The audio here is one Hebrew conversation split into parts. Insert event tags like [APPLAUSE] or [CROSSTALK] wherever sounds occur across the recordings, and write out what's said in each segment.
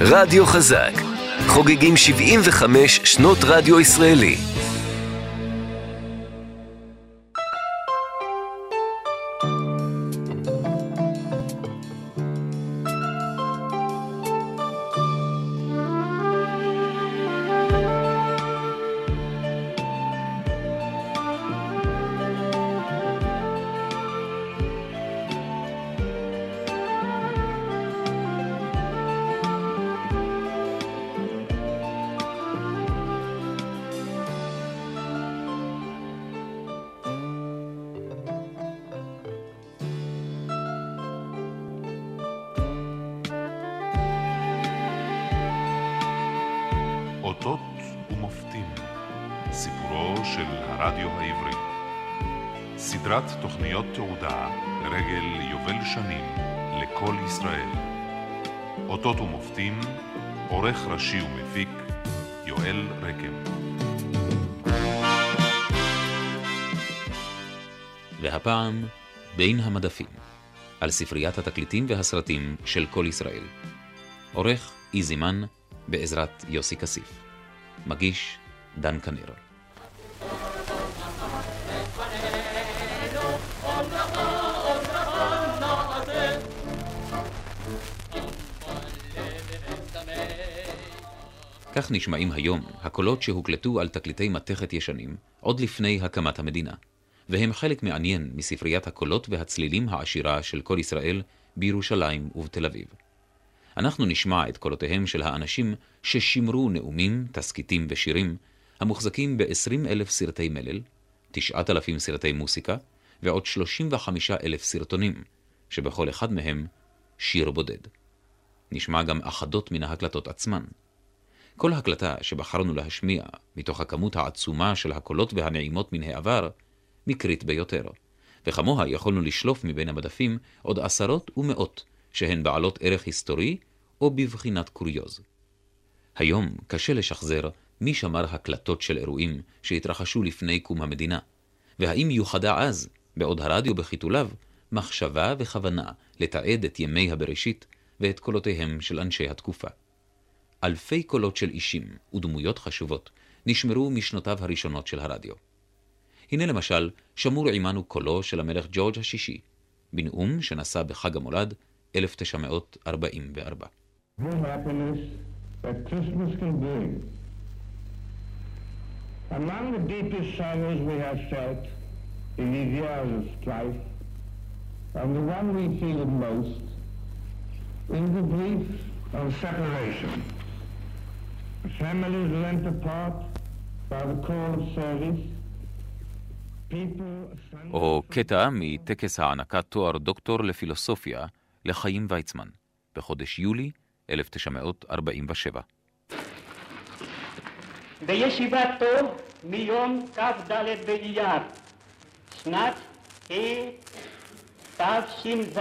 רדיו חזק, חוגגים 75 שנות רדיו ישראלי. ספריית התקליטים והסרטים של כל ישראל. עורך איזימן, בעזרת יוסי כסיף. מגיש דן כנר. כך נשמעים היום הקולות שהוקלטו על תקליטי מתכת ישנים עוד לפני הקמת המדינה, והם חלק מעניין מספריית הקולות והצלילים העשירה של כל ישראל בירושלים ובתל אביב. אנחנו נשמע את קולותיהם של האנשים ששימרו נאומים, תסכיתים ושירים, המוחזקים ב-20 אלף סרטי מלל, 9,000 סרטי מוסיקה, ועוד 35 אלף סרטונים, שבכל אחד מהם שיר בודד. נשמע גם אחדות מן ההקלטות עצמן. כל הקלטה שבחרנו להשמיע מתוך הכמות העצומה של הקולות והנעימות מן העבר, מקרית ביותר, וכמוה יכולנו לשלוף מבין המדפים עוד עשרות ומאות שהן בעלות ערך היסטורי או בבחינת קוריוז. היום קשה לשחזר מי שמר הקלטות של אירועים שהתרחשו לפני קום המדינה, והאם יוחדה אז, בעוד הרדיו בחיתוליו, מחשבה וכוונה לתעד את ימי הבראשית ואת קולותיהם של אנשי התקופה. אלפי קולות של אישים ודמויות חשובות נשמרו משנותיו הראשונות של הרדיו. הנה למשל, שמור עמנו קולו של המלך ג'ורג' השישי, בנאום שנשא בחג המולד 1944. The happiness that Christmas can bring. Among the deepest sorrows we have felt in these years of strife, and the one we feel most, is the grief of separation. Families rent apart by the call of service. או קטע מטקס הענקת תואר דוקטור לפילוסופיה לחיים ויצמן, בחודש יולי 1947. בישיבתו מיום כ"ד באייר, שנת תש"ז,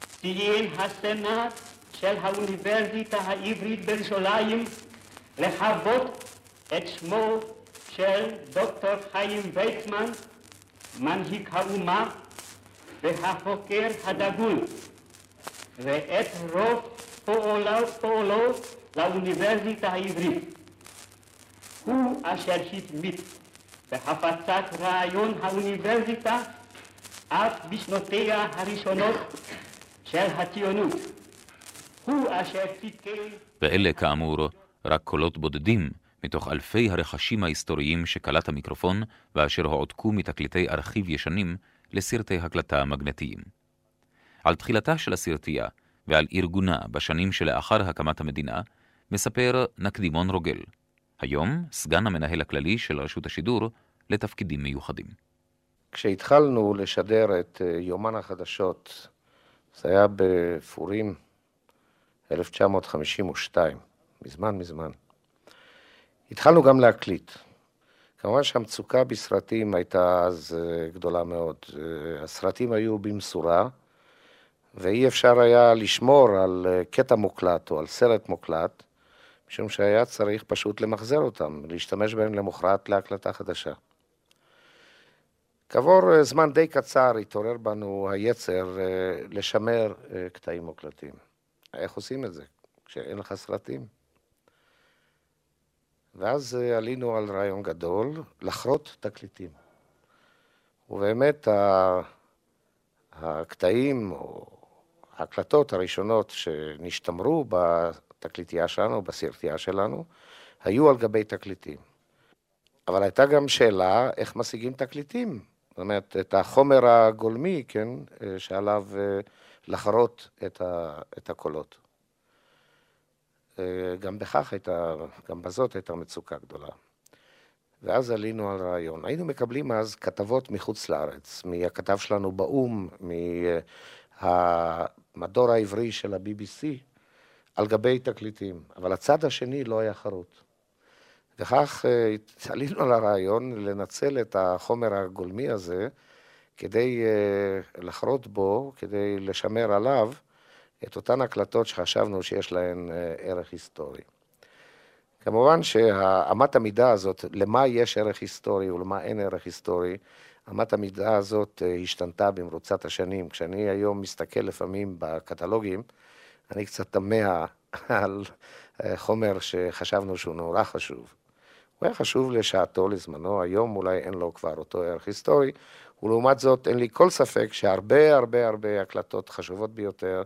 ציין הסנאט של האוניברסיטה העברית בירושלים לחוות את שמו של דוקטור חיים ויצמן, מנהיג האומה והחוקר הדגול, ואת רוב פועלו, פועלו לאוניברסיטה העברית. הוא אשר התמיד בהפצת רעיון האוניברסיטה אף בשנותיה הראשונות של הציונות. הוא אשר סיכל... ואלה, כאמור, רק קולות בודדים מתוך אלפי הרכשים ההיסטוריים שקלט המיקרופון ואשר הועתקו מתקליטי ארכיב ישנים לסרטי הקלטה מגנטיים. על תחילתה של הסרטייה ועל ארגונה בשנים שלאחר הקמת המדינה, מספר נקדימון רוגל, היום סגן המנהל הכללי של רשות השידור לתפקידים מיוחדים. כשהתחלנו לשדר את אה, יומן החדשות, זה היה בפורים 1952, מזמן מזמן. התחלנו גם להקליט. כמובן שהמצוקה בסרטים הייתה אז אה, גדולה מאוד. אה, הסרטים היו במשורה, ואי אפשר היה לשמור על קטע מוקלט או על סרט מוקלט, משום שהיה צריך פשוט למחזר אותם, להשתמש בהם למחרת להקלטה חדשה. כעבור אה, זמן די קצר התעורר בנו היצר אה, לשמר אה, קטעים מוקלטים. איך עושים את זה כשאין לך סרטים? ואז אה, עלינו על רעיון גדול, לחרות תקליטים. ובאמת הקטעים או ההקלטות הראשונות שנשתמרו בתקליטייה שלנו, בסרטייה שלנו, היו על גבי תקליטים. אבל הייתה גם שאלה איך משיגים תקליטים. זאת אומרת, את החומר הגולמי, כן, אה, שעליו אה, לחרות את, ה, את הקולות. אה, גם בכך הייתה, גם בזאת הייתה מצוקה גדולה. ואז עלינו על רעיון. היינו מקבלים אז כתבות מחוץ לארץ, מהכתב שלנו באו"ם, מהמדור העברי של ה-BBC, על גבי תקליטים, אבל הצד השני לא היה חרוט. וכך אה, עלינו על הרעיון לנצל את החומר הגולמי הזה כדי אה, לחרות בו, כדי לשמר עליו את אותן הקלטות שחשבנו שיש להן אה, ערך היסטורי. כמובן שאמת המידה הזאת, למה יש ערך היסטורי ולמה אין ערך היסטורי, אמת המידה הזאת השתנתה במרוצת השנים. כשאני היום מסתכל לפעמים בקטלוגים, אני קצת תמה [LAUGHS] על חומר שחשבנו שהוא נורא חשוב. הוא היה חשוב לשעתו, לזמנו, היום אולי אין לו כבר אותו ערך היסטורי, ולעומת זאת אין לי כל ספק שהרבה הרבה הרבה הקלטות חשובות ביותר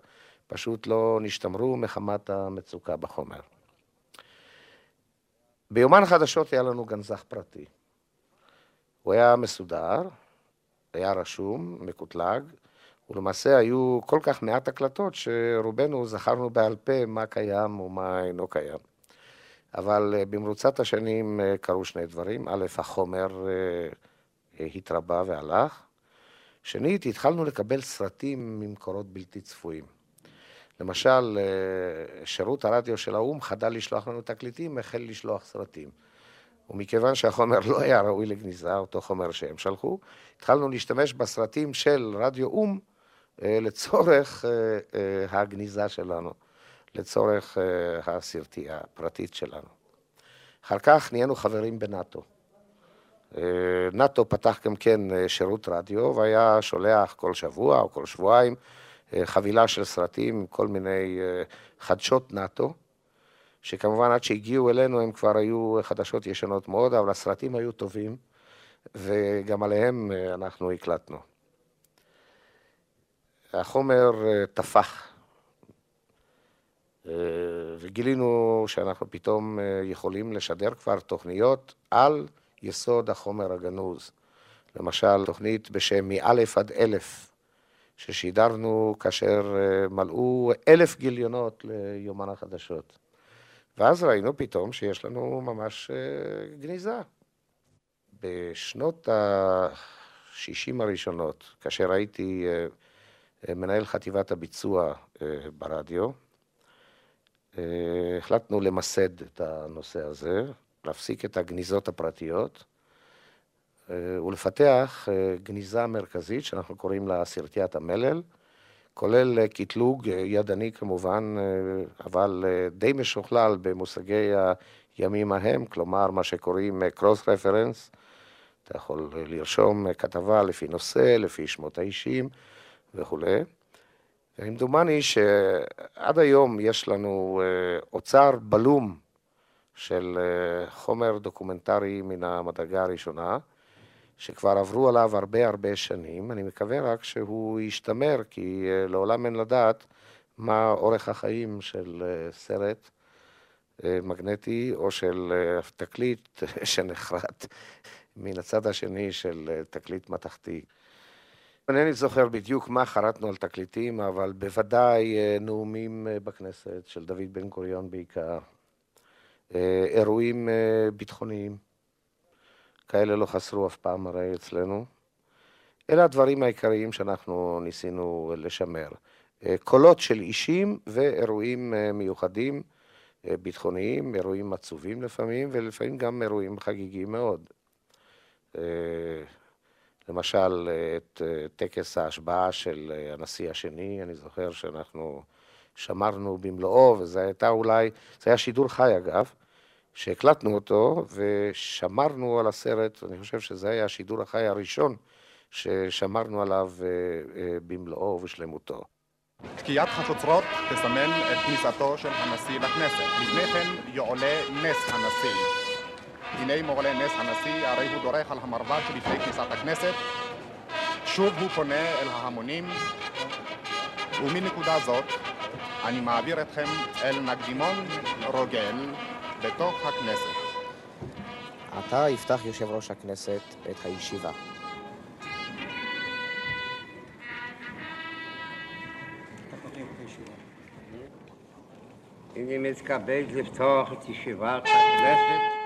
פשוט לא נשתמרו מחמת המצוקה בחומר. ביומן חדשות היה לנו גנזך פרטי. הוא היה מסודר, היה רשום, מקוטלג, ולמעשה היו כל כך מעט הקלטות שרובנו זכרנו בעל פה מה קיים ומה אינו קיים. אבל אה, במרוצת השנים אה, קרו שני דברים. א', החומר אה, התרבה והלך. שנית, התחלנו לקבל סרטים ממקורות בלתי צפויים. למשל, שירות הרדיו של האו"ם חדל לשלוח לנו תקליטים, החל לשלוח סרטים. ומכיוון שהחומר לא היה ראוי לגניזה, אותו חומר שהם שלחו, התחלנו להשתמש בסרטים של רדיו או"ם לצורך הגניזה שלנו. לצורך אה, הסרטי הפרטית שלנו. אחר כך נהיינו חברים בנאט"ו. אה, נאט"ו פתח גם כן אה, שירות רדיו והיה שולח כל שבוע או כל שבועיים חבילה של סרטים כל מיני חדשות נאט"ו, שכמובן עד שהגיעו אלינו הם כבר היו חדשות ישנות מאוד, אבל הסרטים היו טובים וגם עליהם אנחנו הקלטנו. החומר טפח אה, וגילינו שאנחנו פתאום אה, יכולים לשדר כבר תוכניות על יסוד החומר הגנוז. למשל, תוכנית בשם מא' עד אלף, ששידרנו כאשר אה, מלאו אלף גיליונות ליומן החדשות. ואז ראינו פתאום שיש לנו ממש גניזה. בשנות ה-60 הראשונות, כאשר הייתי מנהל חטיבת הביצוע ברדיו, אה, החלטנו למסד את הנושא הזה, להפסיק את הגניזות הפרטיות אה, ולפתח אה, גניזה מרכזית שאנחנו קוראים לה סרטיית המלל, כולל קטלוג ידני כמובן, אבל די משוכלל במושגי הימים ההם, כלומר מה שקוראים קרוס רפרנס, אתה יכול לרשום כתבה לפי נושא, לפי שמות האישים וכולי. כמדומני שעד היום יש לנו אה, אוצר בלום של אה, חומר דוקומנטרי מן המדרגה הראשונה, שכבר עברו עליו הרבה הרבה שנים. אני מקווה רק שהוא ישתמר, כי אה, לעולם אין לדעת מה אורך החיים של סרט מגנטי או של תקליט [LAUGHS] שנחרט מן הצד השני של תקליט מתכתי. אינני זוכר בדיוק מה חרטנו על תקליטים, אבל בוודאי אה, נאומים אה, בכנסת של דוד בן גוריון בעיקר, אה, אירועים ביטחוניים, כאלה לא חסרו אף פעם הרי אצלנו. אלה הדברים העיקריים שאנחנו ניסינו לשמר. קולות של אישים ואירועים מיוחדים, ביטחוניים, אירועים עצובים לפעמים, ולפעמים גם אירועים חגיגיים מאוד. למשל, את אה, טקס ההשבעה של אה, הנשיא השני, אני זוכר שאנחנו שמרנו במלואו, וזה הייתה אולי, זה היה שידור חי אגב, שהקלטנו אותו ושמרנו על הסרט, אני חושב שזה היה השידור החי הראשון ששמרנו עליו אה, במלואו ובשלמותו. תקיעת חצוצרות תסמן את כניסתו של הנשיא לכנסת. לפני כן יועלה נס הנשיא. הנה מועלה נס הנשיא, הרי הוא דורך על המרבד שלפני כניסת הכנסת. שוב הוא פונה אל ההמונים, ומנקודה זאת אני מעביר אתכם אל נקדימון רוגל בתוך הכנסת. עתה יפתח יושב ראש הכנסת את הישיבה. אני מתכבד לפתוח את ישיבת הכנסת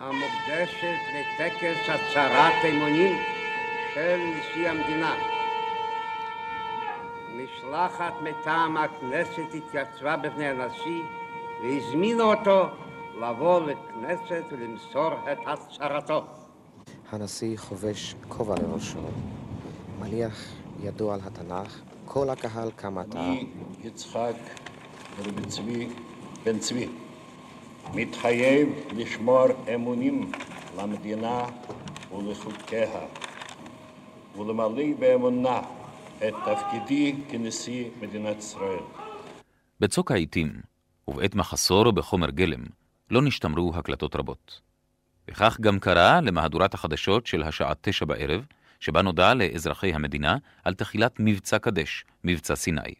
המוקדשת לטקס הצהרת אמונים של נשיא המדינה. משלחת מטעם הכנסת התייצבה בפני הנשיא והזמינה אותו לבוא לכנסת ולמסור את הצהרתו. הנשיא חובש כובע לראשו, מניח ידו על התנ"ך, כל הקהל קם עתה. אני, יצחק רבי צבי בן צבי, מתחייב לשמור אמונים למדינה ולחוקיה, ולמלא באמונה את תפקידי כנשיא מדינת ישראל. בצוק העיתים, ובעת מחסור בחומר גלם, לא נשתמרו הקלטות רבות. וכך גם קרה למהדורת החדשות של השעה תשע בערב, שבה נודע לאזרחי המדינה על תחילת מבצע קדש, מבצע סיני.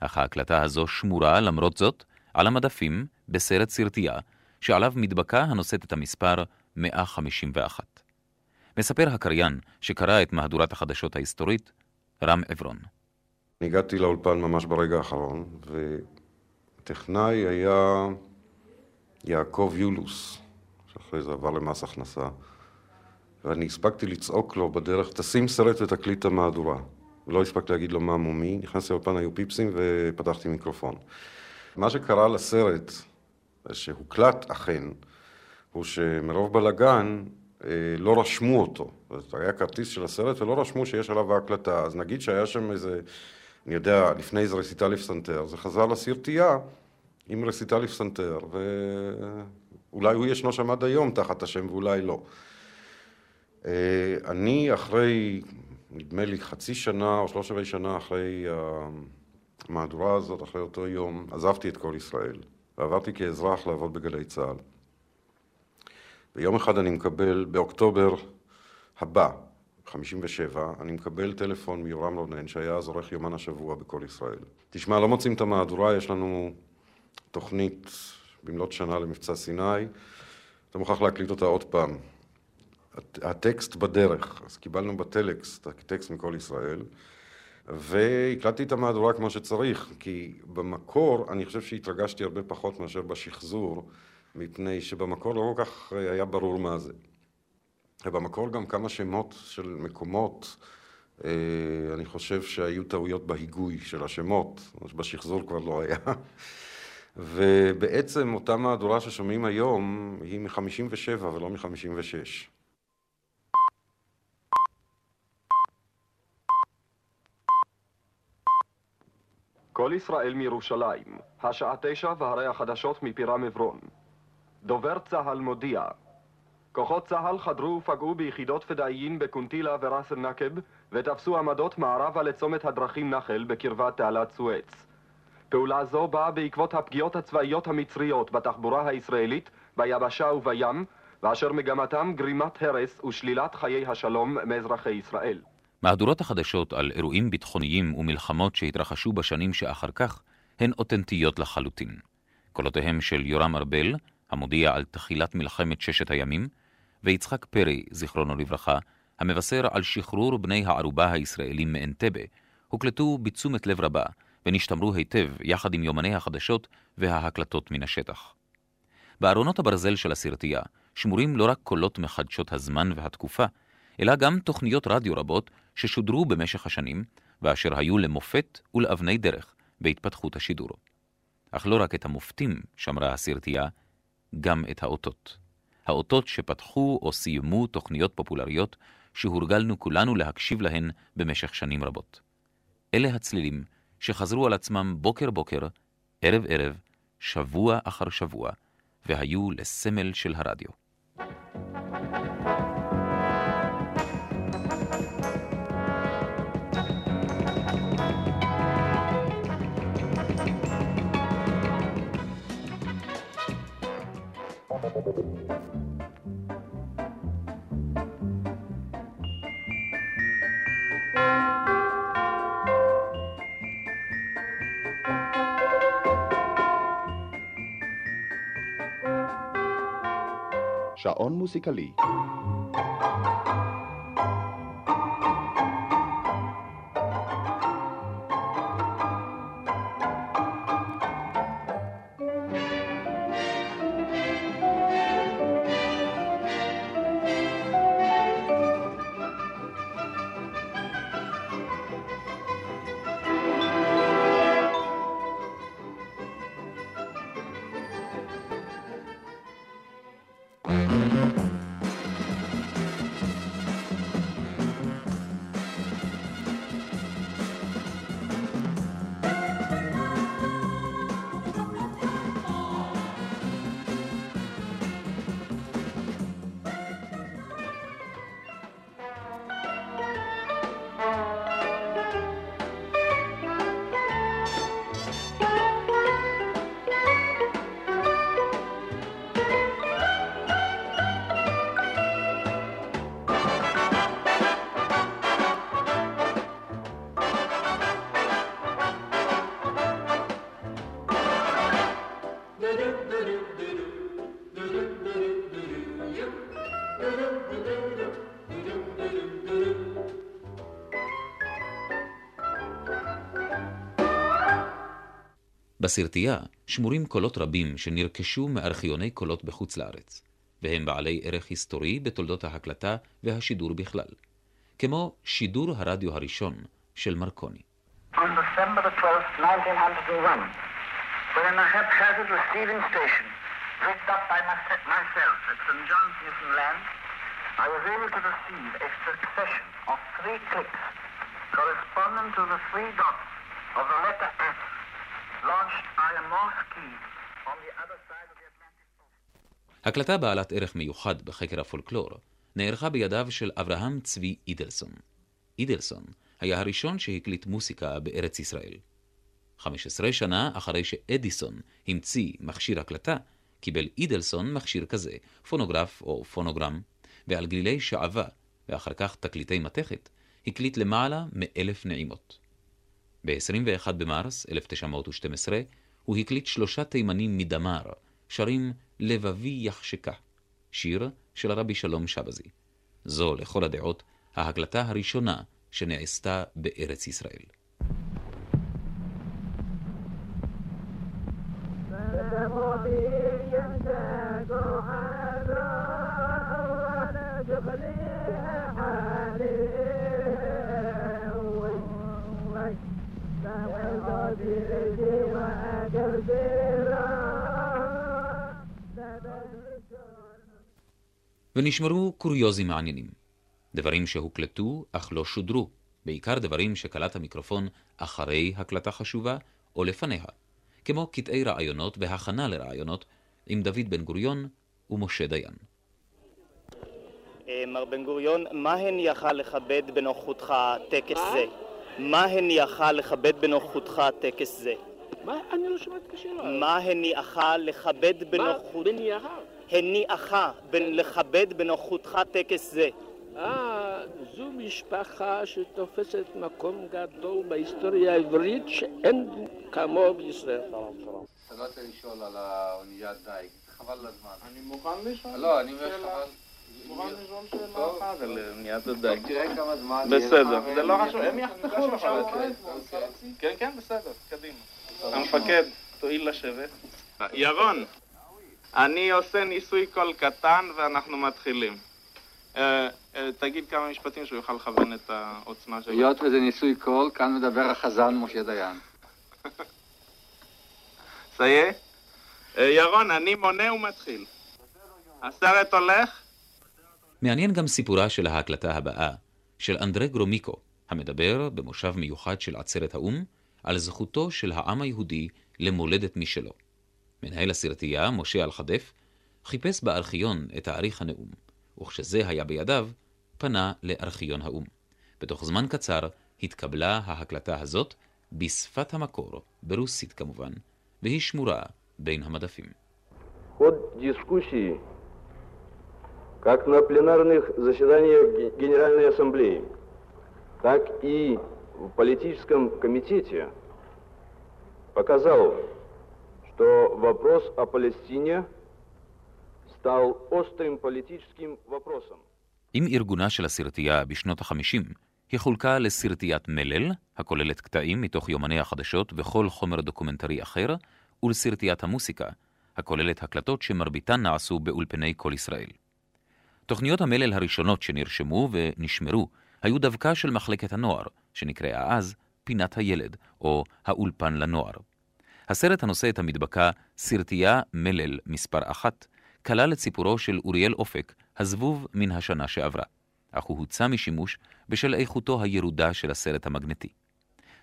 אך ההקלטה הזו שמורה, למרות זאת, על המדפים בסרט סרטייה, שעליו מדבקה הנושאת את המספר 151. מספר הקריין שקרא את מהדורת החדשות ההיסטורית, רם עברון. הגעתי לאולפן ממש ברגע האחרון, וטכנאי היה יעקב יולוס, שאחרי זה עבר למס הכנסה, ואני הספקתי לצעוק לו בדרך, תשים סרט ותקליט את המהדורה. ולא הספקתי להגיד לו מה מומי, נכנסתי לאולפן, היו פיפסים ופתחתי מיקרופון. מה שקרה לסרט, שהוקלט אכן, הוא שמרוב בלאגן לא רשמו אותו. זאת היה כרטיס של הסרט ולא רשמו שיש עליו ההקלטה. אז נגיד שהיה שם איזה, אני יודע, לפני איזה רסיטל לפסנתר, זה חזר לסרטייה עם רסיטל לפסנתר, ואולי הוא ישנו שם עד היום תחת השם ואולי לא. אה, אני אחרי, נדמה לי חצי שנה או שלוש רבעי שנה אחרי המהדורה הזאת, אחרי אותו יום, עזבתי את כל ישראל ועברתי כאזרח לעבוד בגלי צה"ל. ויום אחד אני מקבל, באוקטובר הבא, 57, אני מקבל טלפון מיורם רונן, שהיה אז עורך יומן השבוע בכל ישראל. תשמע, לא מוצאים את המהדורה, יש לנו תוכנית במלאת שנה למבצע סיני, אתה מוכרח להקליט אותה עוד פעם. הטקסט בדרך, אז קיבלנו בטלקס את הטקסט מכל ישראל, והקלטתי את המהדורה כמו שצריך, כי במקור אני חושב שהתרגשתי הרבה פחות מאשר בשחזור, מפני שבמקור לא כל כך היה ברור מה זה. ובמקור גם כמה שמות של מקומות, אה, אני חושב שהיו טעויות בהיגוי של השמות, בשחזור כבר לא היה. [LAUGHS] ובעצם אותה מהדורה ששומעים היום היא מ-57 ולא מ-56. כל ישראל מירושלים, השעה תשע והרי החדשות מפירה מברון. דובר צה"ל מודיע כוחות צה"ל חדרו ופגעו ביחידות פדאיין בקונטילה וראס אל-נקב ותפסו עמדות מערבה לצומת הדרכים נחל בקרבת תעלת סואץ. פעולה זו באה בעקבות הפגיעות הצבאיות המצריות בתחבורה הישראלית, ביבשה ובים, ואשר מגמתם גרימת הרס ושלילת חיי השלום מאזרחי ישראל. מהדורות החדשות על אירועים ביטחוניים ומלחמות שהתרחשו בשנים שאחר כך הן אותנטיות לחלוטין. קולותיהם של יורם ארבל, המודיע על תחילת מלחמת ששת הימים, ויצחק פרי, זיכרונו לברכה, המבשר על שחרור בני הערובה הישראלים מאנטבה, הוקלטו בתשומת לב רבה, ונשתמרו היטב יחד עם יומני החדשות וההקלטות מן השטח. בארונות הברזל של הסרטייה שמורים לא רק קולות מחדשות הזמן והתקופה, אלא גם תוכניות רדיו רבות ששודרו במשך השנים, ואשר היו למופת ולאבני דרך בהתפתחות השידור. אך לא רק את המופתים שמרה הסרטייה, גם את האותות. האותות שפתחו או סיימו תוכניות פופולריות שהורגלנו כולנו להקשיב להן במשך שנים רבות. אלה הצלילים שחזרו על עצמם בוקר בוקר, ערב ערב, שבוע אחר שבוע, והיו לסמל של הרדיו. Shaon Musikali. בסרטייה שמורים קולות רבים שנרכשו מארכיוני קולות בחוץ לארץ, והם בעלי ערך היסטורי בתולדות ההקלטה והשידור בכלל, כמו שידור הרדיו הראשון של מרקוני. On December the 12th, 1901, when a haphazard receiving station rigged up by myself at St. John's, Newfoundland, I was able to receive a succession of three clicks corresponding to the three dots of the letter F הקלטה בעלת ערך מיוחד בחקר הפולקלור נערכה בידיו של אברהם צבי אידלסון. אידלסון היה הראשון שהקליט מוסיקה בארץ ישראל. 15 שנה אחרי שאדיסון המציא מכשיר הקלטה, קיבל אידלסון מכשיר כזה, פונוגרף או פונוגרם, ועל גלילי שעווה, ואחר כך תקליטי מתכת, הקליט למעלה מאלף נעימות. ב-21 במרס 1912 הוא הקליט שלושה תימנים מדמר, שרים "לבבי יחשקה", שיר של הרבי שלום שבזי. זו, לכל הדעות, ההקלטה הראשונה שנעשתה בארץ ישראל. [LAUGHS] ונשמרו קוריוזים מעניינים. דברים שהוקלטו אך לא שודרו, בעיקר דברים שקלט המיקרופון אחרי הקלטה חשובה או לפניה, כמו קטעי רעיונות והכנה לרעיונות עם דוד בן גוריון ומשה דיין. מר בן גוריון, מה הניעך לכבד בנוכחותך טקס זה? מה הניעך לכבד בנוכחותך טקס זה? מה? אני לא שמעתי את השאלה. מה הניעך לכבד בנוכחות... מה בניעך? הניעך לכבד בנוכחותך טקס זה. אה, זו משפחה שתופסת מקום גדול בהיסטוריה העברית שאין כמוהו בישראל. שלום, שלום. אתה לא רוצה לשאול על האוניית דייג, חבל על הזמן. אני מוכן לשאול. לא, אני אומר חבל. מוכן לשאול שאלה אחת על אוניית הדייג. תראה כמה זמן בסדר, זה לא חשוב, הם יחתכו לך. כן, כן, בסדר, קדימה. המפקד, תואיל לשבת. ירון, אני עושה ניסוי קול קטן ואנחנו מתחילים. תגיד כמה משפטים שהוא יוכל לכוון את העוצמה שלו. היות וזה ניסוי קול, כאן מדבר החזן משה דיין. [LAUGHS] סייע? ירון, אני מונה ומתחיל. הסרט הולך? מעניין גם סיפורה של ההקלטה הבאה, של אנדרי גרומיקו, המדבר במושב מיוחד של עצרת האו"ם, על זכותו של העם היהודי למולדת משלו. מנהל הסרטייה, משה אלחדף, חיפש בארכיון את תאריך הנאום, וכשזה היה בידיו, פנה לארכיון האו"ם. בתוך זמן קצר התקבלה ההקלטה הזאת בשפת המקור, ברוסית כמובן, והיא שמורה בין המדפים. как на пленарных заседаниях Генеральной Ассамблеи, так и в политическом комитете показал, что вопрос о Палестине стал острым политическим вопросом. עם ארגונה של הסרטייה בשנות החמישים, היא חולקה לסרטיית מלל, הכוללת קטעים מתוך יומני החדשות וכל חומר דוקומנטרי אחר, ולסרטיית המוסיקה, הכוללת הקלטות שמרביתן נעשו באולפני כל ישראל. תוכניות המלל הראשונות שנרשמו ונשמרו היו דווקא של מחלקת הנוער, שנקראה אז פינת הילד, או האולפן לנוער. הסרט הנושא את המדבקה סרטייה מלל מספר אחת, כלל את סיפורו של אוריאל אופק, הזבוב מן השנה שעברה, אך הוא הוצא משימוש בשל איכותו הירודה של הסרט המגנטי.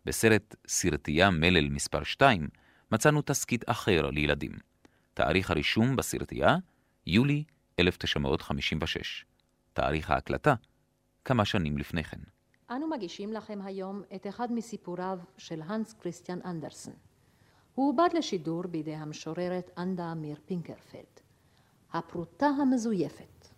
בסרט סרטייה מלל מספר 2 מצאנו תסכית אחר לילדים. תאריך הרישום בסרטייה, יולי 1956. תאריך ההקלטה, כמה שנים לפני כן. אנו מגישים לכם היום את אחד מסיפוריו של הנס כריסטיאן אנדרסן. הוא עובד לשידור בידי המשוררת אנדה עמיר פינקרפלד. הפרוטה המזויפת.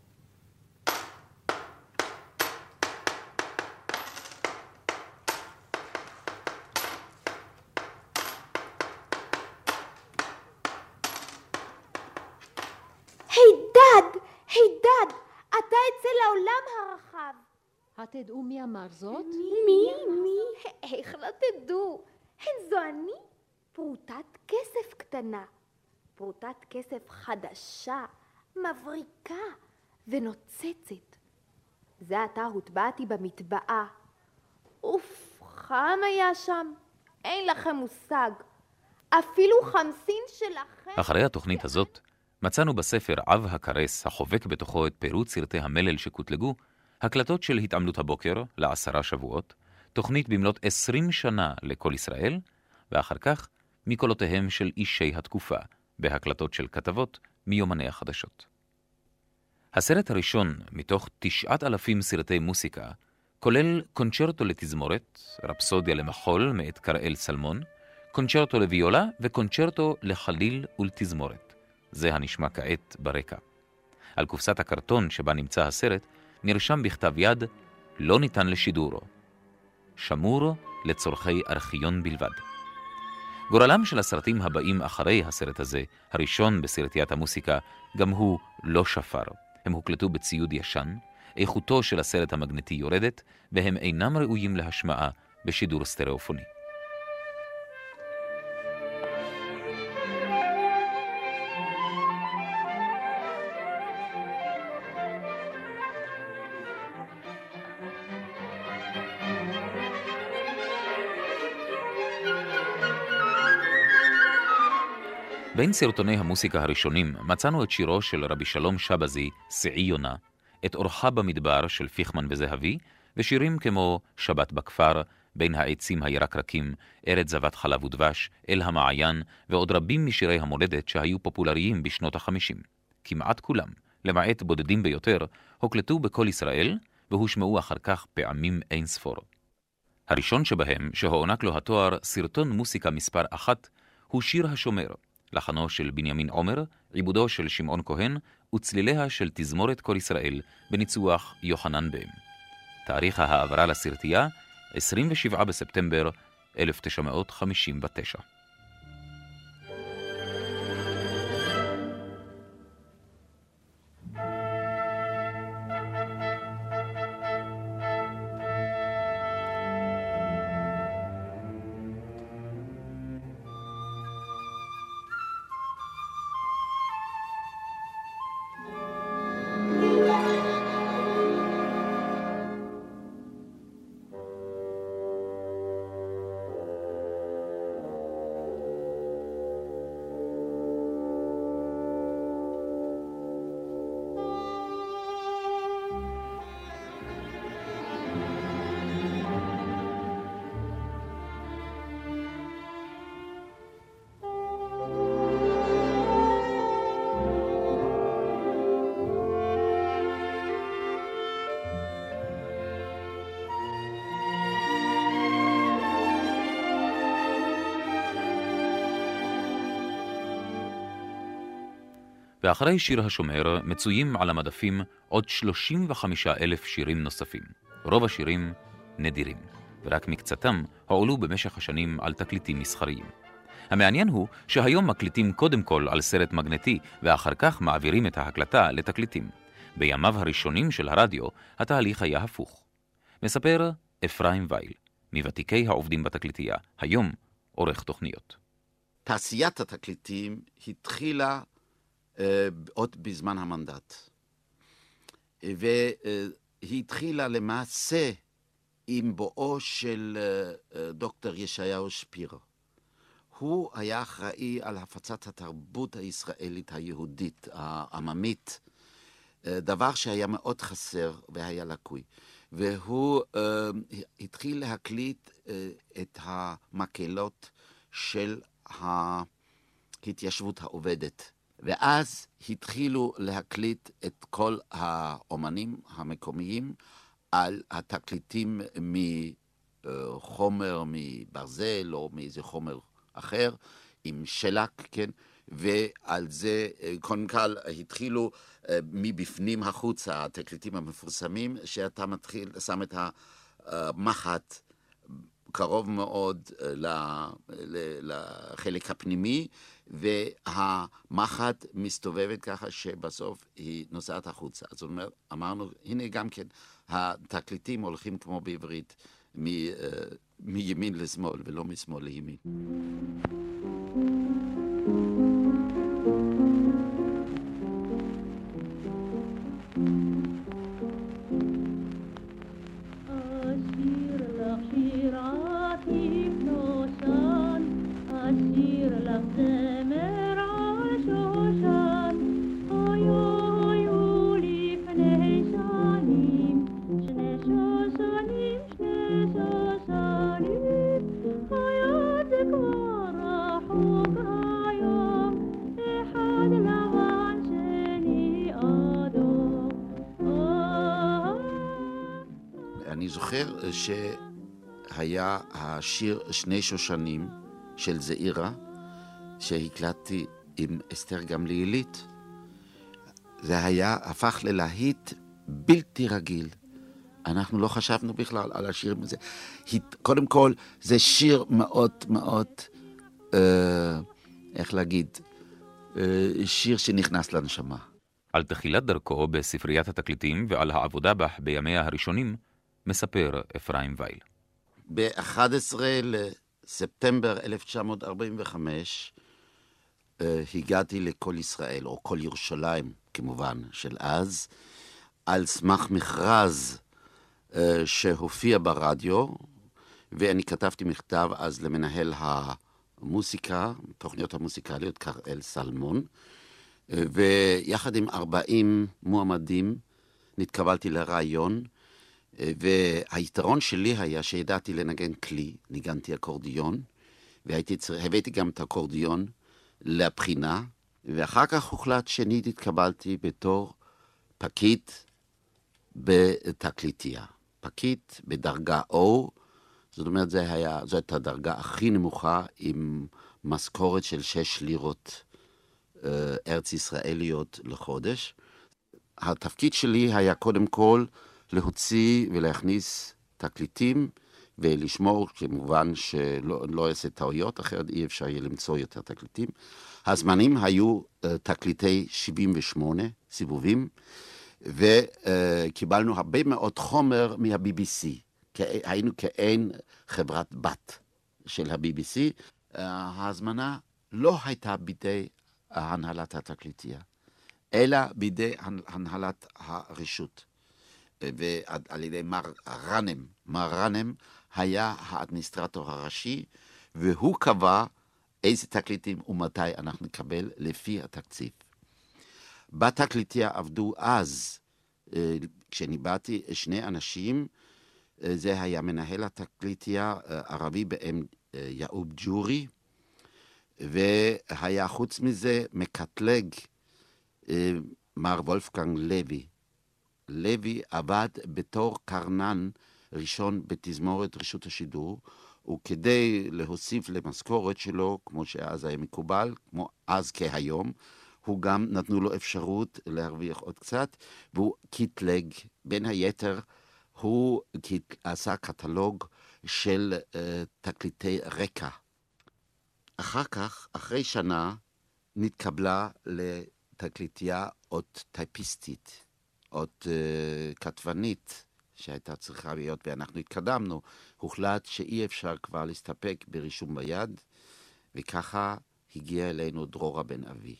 זאת? מי? מי? איך לא תדעו? הן זו אני, פרוטת כסף קטנה. פרוטת כסף חדשה, מבריקה ונוצצת. זה עתה הוטבעתי במטבעה. אוף, חם היה שם. אין לכם מושג. אפילו חמסין שלכם... אחרי התוכנית הזאת, מצאנו בספר אב הקרס, החובק בתוכו את פירוט סרטי המלל שקוטלגו, הקלטות של התעמלות הבוקר לעשרה שבועות, תוכנית במלאת עשרים שנה לכל ישראל, ואחר כך מקולותיהם של אישי התקופה, בהקלטות של כתבות מיומני החדשות. הסרט הראשון מתוך תשעת אלפים סרטי מוסיקה כולל קונצ'רטו לתזמורת, רפסודיה למחול מאת קראל סלמון, קונצ'רטו לוויולה וקונצ'רטו לחליל ולתזמורת. זה הנשמע כעת ברקע. על קופסת הקרטון שבה נמצא הסרט נרשם בכתב יד לא ניתן לשידור. שמור לצורכי ארכיון בלבד. גורלם של הסרטים הבאים אחרי הסרט הזה, הראשון בסרטיית המוסיקה, גם הוא לא שפר. הם הוקלטו בציוד ישן, איכותו של הסרט המגנטי יורדת, והם אינם ראויים להשמעה בשידור סטריאופוני. בין סרטוני המוסיקה הראשונים מצאנו את שירו של רבי שלום שבזי, שעי יונה, את אורחה במדבר של פיכמן וזהבי, ושירים כמו שבת בכפר, בין העצים הירקרקים, ארץ זבת חלב ודבש, אל המעיין, ועוד רבים משירי המולדת שהיו פופולריים בשנות החמישים. כמעט כולם, למעט בודדים ביותר, הוקלטו בקול ישראל, והושמעו אחר כך פעמים אין ספור. הראשון שבהם, שהוענק לו התואר סרטון מוסיקה מספר אחת, הוא שיר השומר, לחנו של בנימין עומר, עיבודו של שמעון כהן וצליליה של תזמורת כל ישראל בניצוח יוחנן בהם. תאריך ההעברה לסרטייה, 27 בספטמבר 1959. ואחרי שיר השומר מצויים על המדפים עוד 35 אלף שירים נוספים. רוב השירים נדירים, ורק מקצתם הועלו במשך השנים על תקליטים מסחריים. המעניין הוא שהיום מקליטים קודם כל על סרט מגנטי, ואחר כך מעבירים את ההקלטה לתקליטים. בימיו הראשונים של הרדיו, התהליך היה הפוך. מספר אפרים וייל, מוותיקי העובדים בתקליטייה, היום עורך תוכניות. תעשיית התקליטים התחילה עוד בזמן המנדט. והיא התחילה למעשה עם בואו של אה, אה, דוקטור ישעיהו שפירו. הוא היה אחראי על הפצת התרבות הישראלית היהודית, העממית, אה, דבר שהיה מאוד חסר והיה לקוי. והוא uh, התחיל להקליט uh, את המקהלות של ההתיישבות העובדת. ואז התחילו להקליט את כל האומנים המקומיים על התקליטים מחומר, מברזל או מאיזה חומר אחר, עם שלק, כן? ועל זה, קודם כל, התחילו אה, מבפנים החוצה, התקליטים המפורסמים, שאתה מתחיל, שם את המחט קרוב מאוד אה, לחלק הפנימי, והמחט מסתובבת ככה שבסוף היא נוסעת החוצה. זאת אומרת, אמרנו, הנה גם כן, התקליטים הולכים כמו בעברית, uh, מימין לשמאל ולא משמאל לימין. שהיה השיר שני שושנים של זעירה, שהקלטתי עם אסתר גמליאלית. זה היה, הפך ללהיט בלתי רגיל. אנחנו לא חשבנו בכלל על השיר הזה. קודם כל, זה שיר מאוד מאוד, אה, איך להגיד, אה, שיר שנכנס לנשמה. על תחילת דרכו בספריית התקליטים ועל העבודה בה בימיה הראשונים, מספר אפרים וייל. ב-11 לספטמבר 1945 אה, הגעתי לכל ישראל, או כל ירושלים כמובן, של אז, על סמך מכרז אה, שהופיע ברדיו, ואני כתבתי מכתב אז למנהל המוסיקה, תוכניות המוסיקליות, קראל סלמון, אה, ויחד עם 40 מועמדים נתקבלתי לרעיון. והיתרון שלי היה שידעתי לנגן כלי, ניגנתי אקורדיון, והבאתי גם את האקורדיון לבחינה, ואחר כך הוחלט שנית התקבלתי בתור פקיד בתקליטייה. פקיד בדרגה O, זאת אומרת, זו הייתה הדרגה הכי נמוכה עם משכורת של שש לירות אה, ארץ ישראליות לחודש. התפקיד שלי היה קודם כל להוציא ולהכניס תקליטים ולשמור, כמובן שלא לא אעשה טעויות, אחרת אי אפשר יהיה למצוא יותר תקליטים. הזמנים היו uh, תקליטי 78 סיבובים, וקיבלנו uh, הרבה מאוד חומר מה-BBC. היינו כעין חברת בת של ה-BBC. Uh, ההזמנה לא הייתה בידי הנהלת התקליטייה, אלא בידי הנהלת הרשות. ועל ידי מר רנם. מר רנם היה האדמיניסטרטור הראשי, והוא קבע איזה תקליטים ומתי אנחנו נקבל לפי התקציב. בתקליטיה עבדו אז, אה, כשאני באתי, שני אנשים, אה, זה היה מנהל התקליטיה, אה, ערבי באם יעוב ג'ורי, והיה חוץ מזה מקטלג מר וולפגנג לוי, לוי עבד בתור קרנן ראשון בתזמורת רשות השידור, וכדי להוסיף למשכורת שלו, כמו שאז היה מקובל, כמו אז כהיום, הוא גם נתנו לו אפשרות להרוויח עוד קצת, והוא קיטלג, בין היתר, הוא עשה קטלוג של uh, תקליטי רקע. אחר כך, אחרי שנה, נתקבלה לתקליטייה אות טייפיסטית, אות uh, כתבנית, שהייתה צריכה להיות, ואנחנו התקדמנו. הוחלט שאי אפשר כבר להסתפק ברישום ביד, וככה הגיע אלינו דרורה בן אבי.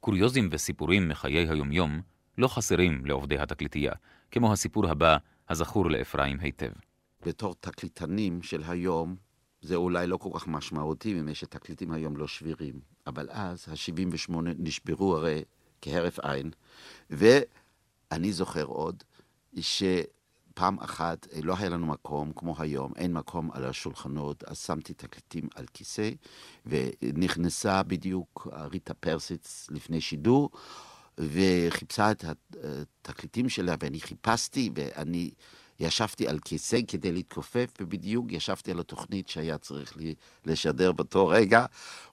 קוריוזים וסיפורים מחיי היומיום לא חסרים לעובדי התקליטייה, כמו הסיפור הבא, הזכור לאפרים היטב. בתור תקליטנים של היום, זה אולי לא כל כך משמעותי, מפני שתקליטים היום לא שבירים. אבל אז, ה-78 נשברו הרי כהרף עין, ואני זוכר עוד, שפעם אחת לא היה לנו מקום, כמו היום, אין מקום על השולחנות, אז שמתי תקליטים על כיסא, ונכנסה בדיוק ריטה פרסיץ לפני שידור, וחיפשה את התקליטים שלה, ואני חיפשתי, ואני ישבתי על כיסא כדי להתכופף, ובדיוק ישבתי על התוכנית שהיה צריך לי לשדר באותו רגע.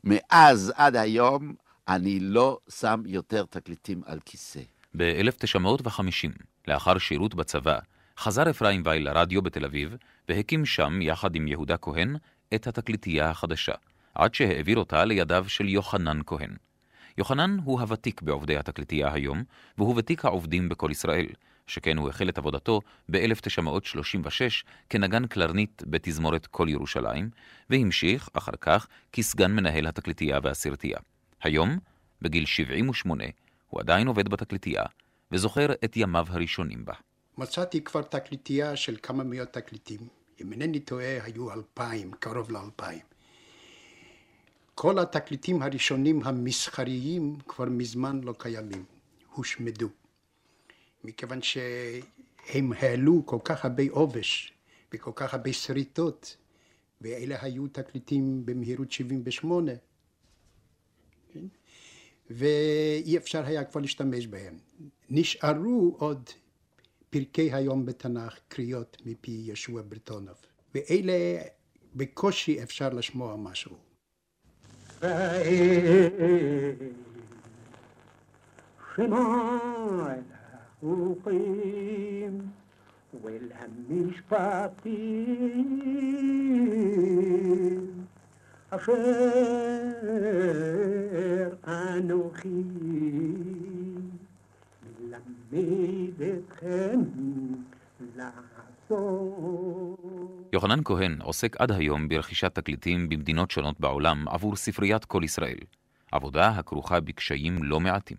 מאז עד היום אני לא שם יותר תקליטים על כיסא. ב-1950, לאחר שירות בצבא, חזר אפרים וייל לרדיו בתל אביב, והקים שם, יחד עם יהודה כהן, את התקליטייה החדשה, עד שהעביר אותה לידיו של יוחנן כהן. יוחנן הוא הוותיק בעובדי התקליטייה היום, והוא ותיק העובדים בכל ישראל, שכן הוא החל את עבודתו ב-1936 כנגן קלרנית בתזמורת כל ירושלים, והמשיך אחר כך כסגן מנהל התקליטייה והסרטייה. היום, בגיל 78, הוא עדיין עובד בתקליטייה, וזוכר את ימיו הראשונים בה. מצאתי כבר תקליטייה של כמה מאות תקליטים. אם אינני טועה, היו אלפיים, קרוב לאלפיים. כל התקליטים הראשונים המסחריים כבר מזמן לא קיימים, הושמדו. מכיוון שהם העלו כל כך הרבה עובש וכל כך הרבה שריטות, ואלה היו תקליטים במהירות 78, כן? ואי אפשר היה כבר להשתמש בהם. נשארו עוד פרקי היום בתנ"ך, קריאות מפי ישוע ברטונוב, ואלה בקושי אפשר לשמוע משהו. שמע החוקים ולמשפטים אשר אנוכי מלמד אתכם לעשות. יוחנן כהן עוסק עד היום ברכישת תקליטים במדינות שונות בעולם עבור ספריית כל ישראל, עבודה הכרוכה בקשיים לא מעטים.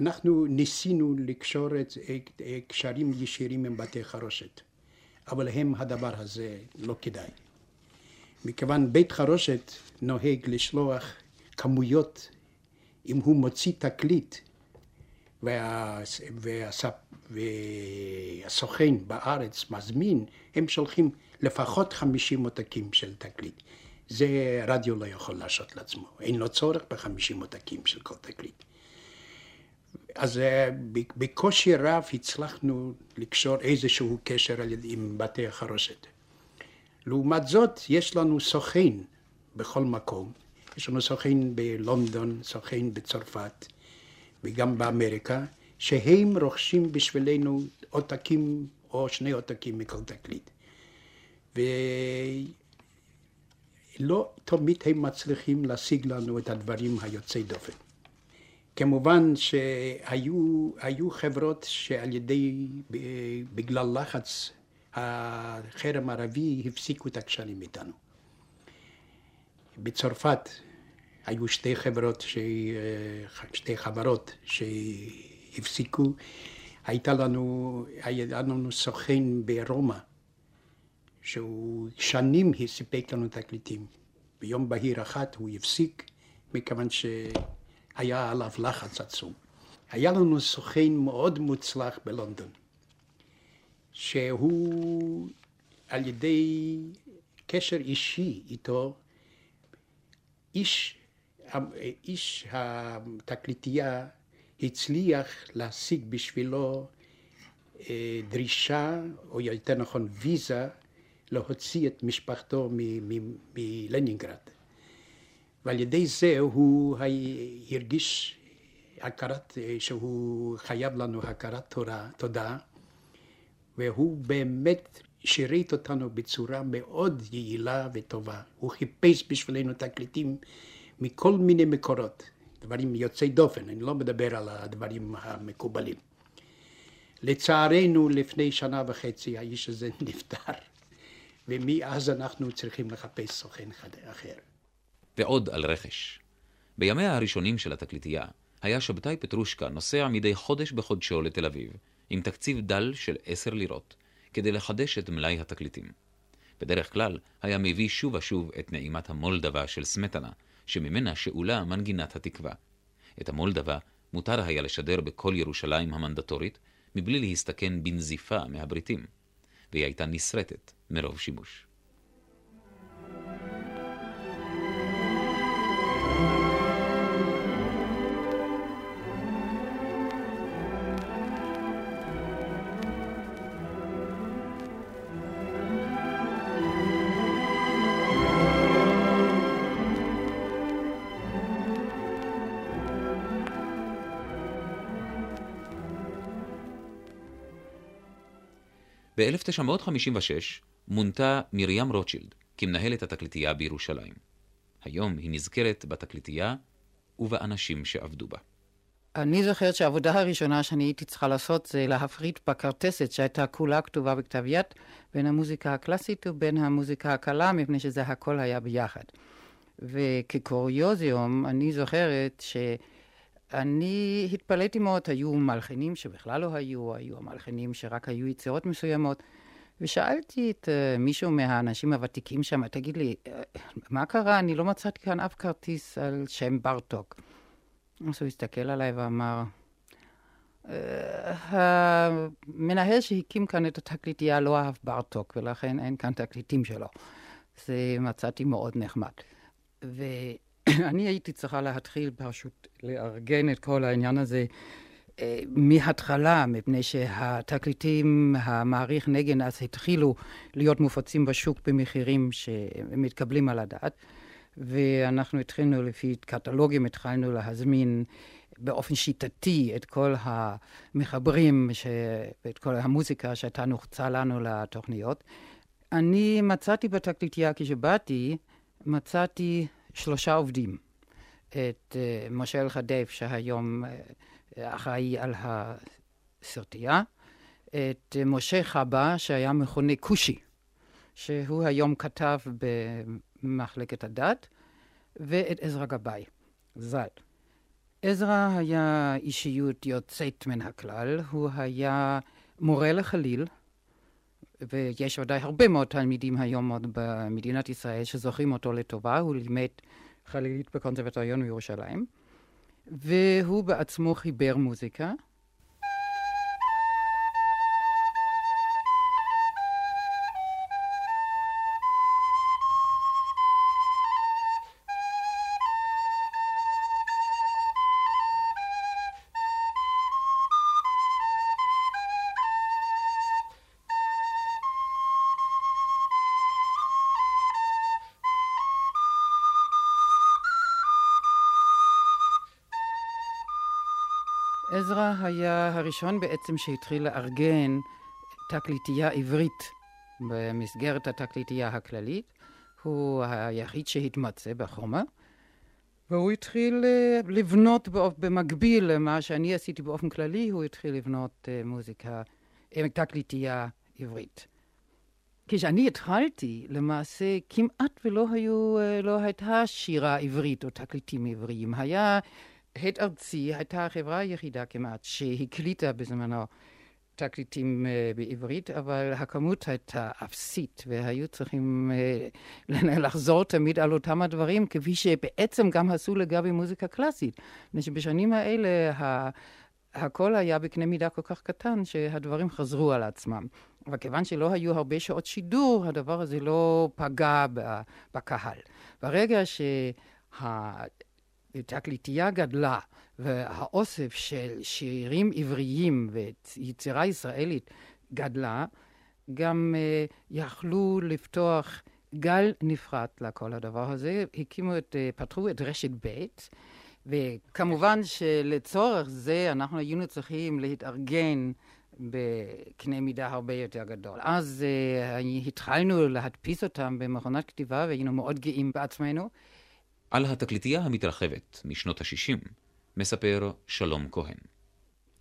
אנחנו ניסינו לקשור את קשרים ישירים עם בתי חרושת, אבל הם הדבר הזה לא כדאי. מכיוון בית חרושת נוהג לשלוח כמויות, אם הוא מוציא תקליט וה, והספ, והסוכן בארץ מזמין, הם שולחים לפחות 50 עותקים של תקליט. זה רדיו לא יכול להרשות לעצמו, אין לו צורך ב-50 עותקים של כל תקליט. אז בקושי רב הצלחנו לקשור איזשהו קשר עם בתי החרושת. לעומת זאת, יש לנו סוכן בכל מקום. יש לנו סוכן בלונדון, סוכן בצרפת וגם באמריקה, שהם רוכשים בשבילנו עותקים או שני עותקים מכל תקליט. ולא תמיד הם מצליחים להשיג לנו את הדברים היוצאי דופן. כמובן שהיו חברות שעל ידי, בגלל לחץ החרם הערבי, הפסיקו את הקשרים איתנו. בצרפת היו שתי חברות, ש... שתי חברות שהפסיקו. הייתה לנו, היה לנו סוכן ברומא, שהוא שנים סיפק לנו תקליטים. ביום בהיר אחת הוא הפסיק, מכיוון שהיה עליו לחץ עצום. היה לנו סוכן מאוד מוצלח בלונדון, שהוא על ידי קשר אישי איתו, איש, איש התקליטייה הצליח להשיג בשבילו אה, דרישה, או יותר נכון ויזה, להוציא את משפחתו מלנינגרד. ועל ידי זה הוא הרגיש הכרת, שהוא חייב לנו הכרת תורה, תודה, והוא באמת שירת אותנו בצורה מאוד יעילה וטובה. הוא חיפש בשבילנו תקליטים מכל מיני מקורות, דברים יוצאי דופן, אני לא מדבר על הדברים המקובלים. לצערנו, לפני שנה וחצי האיש הזה [LAUGHS] נפטר, ומאז אנחנו צריכים לחפש סוכן אחר. ועוד על רכש. בימיה הראשונים של התקליטייה, היה שבתאי פטרושקה נוסע מדי חודש בחודשו לתל אביב, עם תקציב דל של עשר לירות, כדי לחדש את מלאי התקליטים. בדרך כלל היה מביא שוב ושוב את נעימת המולדבה של סמטנה, שממנה שאולה מנגינת התקווה. את המולדבה מותר היה לשדר בכל ירושלים המנדטורית, מבלי להסתכן בנזיפה מהבריטים, והיא הייתה נסרטת מרוב שימוש. ב-1956 מונתה מרים רוטשילד כמנהלת התקליטייה בירושלים. היום היא נזכרת בתקליטייה ובאנשים שעבדו בה. אני זוכרת שהעבודה הראשונה שאני הייתי צריכה לעשות זה להפריד בכרטסת שהייתה כולה כתובה בכתב יד בין המוזיקה הקלאסית ובין המוזיקה הקלה, מפני שזה הכל היה ביחד. וכקוריוזיום, אני זוכרת ש... אני התפלאתי מאוד, היו מלחינים שבכלל לא היו, היו המלחינים שרק היו יצירות מסוימות. ושאלתי את uh, מישהו מהאנשים הוותיקים שם, תגיד לי, uh, מה קרה? אני לא מצאתי כאן אף כרטיס על שם ברטוק. אז הוא הסתכל עליי ואמר, uh, המנהל שהקים כאן את התקליטייה לא אהב ברטוק, ולכן אין כאן תקליטים שלו. זה מצאתי מאוד נחמד. ו... [COUGHS] אני הייתי צריכה להתחיל פשוט לארגן את כל העניין הזה אה, מההתחלה, מפני שהתקליטים, המעריך נגן אז התחילו להיות מופצים בשוק במחירים שמתקבלים על הדעת, ואנחנו התחלנו לפי קטלוגים, התחלנו להזמין באופן שיטתי את כל המחברים ש... ואת כל המוזיקה שהייתה נחוצה לנו לתוכניות. אני מצאתי בתקליטייה, כשבאתי, מצאתי שלושה עובדים. את uh, משה אלחדף, שהיום uh, אחראי על הסרטייה, את uh, משה חבא, שהיה מכונה כושי, שהוא היום כתב במחלקת הדת, ואת עזרא גבאי, ז"ל. עזרא היה אישיות יוצאת מן הכלל, הוא היה מורה לחליל, ויש ודאי הרבה מאוד תלמידים היום עוד במדינת ישראל שזוכרים אותו לטובה, הוא לימד חלילית בקונסרבטוריון בירושלים, והוא בעצמו חיבר מוזיקה. עזרא היה הראשון בעצם שהתחיל לארגן תקליטייה עברית במסגרת התקליטייה הכללית. הוא היחיד שהתמצא בחומר, והוא התחיל אה, לבנות במקביל למה שאני עשיתי באופן כללי, הוא התחיל לבנות אה, מוזיקה, אה, תקליטייה עברית. כשאני התחלתי, למעשה כמעט ולא היו, לא הייתה שירה עברית או תקליטים עבריים. היה הד ארצי הייתה החברה היחידה כמעט שהקליטה בזמנו תקליטים uh, בעברית, אבל הכמות הייתה אפסית, והיו צריכים uh, [LAUGHS] לחזור תמיד על אותם הדברים, כפי שבעצם גם עשו לגבי מוזיקה קלאסית. מפני שבשנים האלה ה... הכל היה בקנה מידה כל כך קטן, שהדברים חזרו על עצמם. אבל כיוון שלא היו הרבה שעות שידור, הדבר הזה לא פגע בקהל. ברגע שה... תקליטייה גדלה, והאוסף של שירים עבריים ויצירה ישראלית גדלה, גם uh, יכלו לפתוח גל נפרד לכל הדבר הזה. הקימו את, uh, פתחו את רשת ב', וכמובן שלצורך זה אנחנו היינו צריכים להתארגן בקנה מידה הרבה יותר גדול. אז uh, התחלנו להדפיס אותם במכונת כתיבה והיינו מאוד גאים בעצמנו. על התקליטייה המתרחבת משנות ה-60 מספר שלום כהן.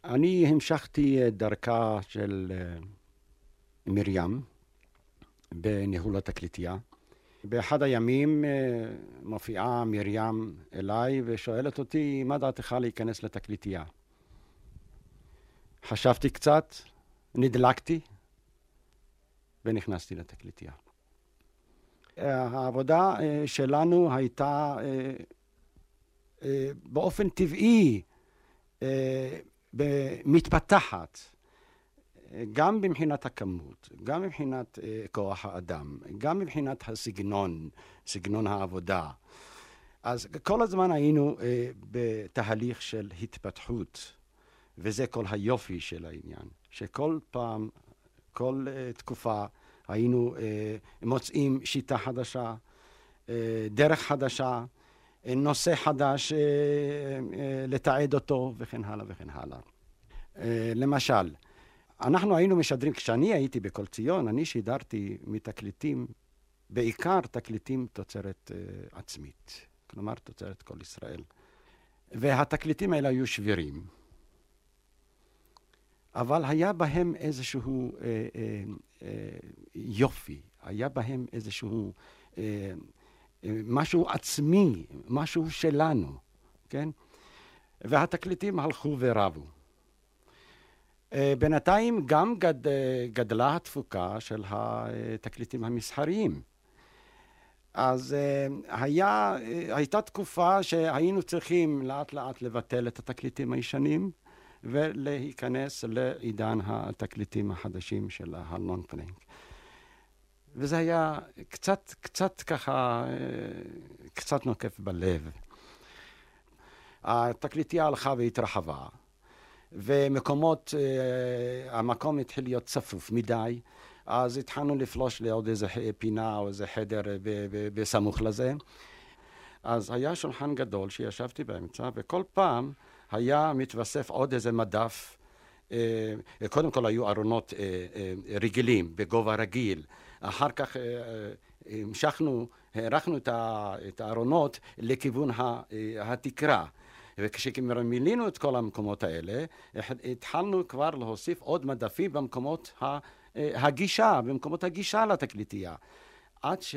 אני המשכתי את דרכה של uh, מרים בניהול התקליטייה. באחד הימים uh, מופיעה מרים אליי ושואלת אותי, מה דעתך להיכנס לתקליטייה? חשבתי קצת, נדלקתי ונכנסתי לתקליטייה. העבודה אה, שלנו הייתה אה, אה, באופן טבעי מתפתחת, גם מבחינת הכמות, גם מבחינת כוח האדם, גם מבחינת הסגנון, סגנון העבודה. אז כל הזמן היינו בתהליך של התפתחות. וזה כל היופי של העניין, שכל פעם, כל תקופה היינו uh, מוצאים שיטה חדשה, uh, דרך חדשה, uh, נושא חדש uh, uh, לתעד אותו וכן הלאה וכן הלאה. Uh, למשל, אנחנו היינו משדרים, כשאני הייתי בכל ציון, אני שידרתי מתקליטים, בעיקר תקליטים תוצרת uh, עצמית, כלומר תוצרת כל ישראל. והתקליטים האלה היו שבירים. אבל היה בהם איזשהו אה, אה, אה, יופי, היה בהם איזשהו אה, אה, משהו עצמי, משהו שלנו, כן? והתקליטים הלכו ורבו. אה, בינתיים גם גד, אה, גדלה התפוקה של התקליטים המסחריים. אז אה, היה, הייתה תקופה שהיינו צריכים לאט לאט לבטל את התקליטים הישנים, ולהיכנס לעידן התקליטים החדשים של הלון פלינק. וזה היה קצת, קצת ככה, קצת נוקף בלב. התקליטייה הלכה והתרחבה, ומקומות, המקום התחיל להיות צפוף מדי, אז התחלנו לפלוש לעוד איזה פינה או איזה חדר בסמוך לזה. אז היה שולחן גדול שישבתי באמצע, וכל פעם היה מתווסף עוד איזה מדף. אה, קודם כל היו ארונות אה, אה, רגילים, בגובה רגיל. אחר כך המשכנו, הארכנו את הארונות לכיוון התקרה. וכשמילאנו את כל המקומות האלה, התחלנו כבר להוסיף עוד מדפים במקומות הגישה, במקומות הגישה לתקליטייה. עד ש...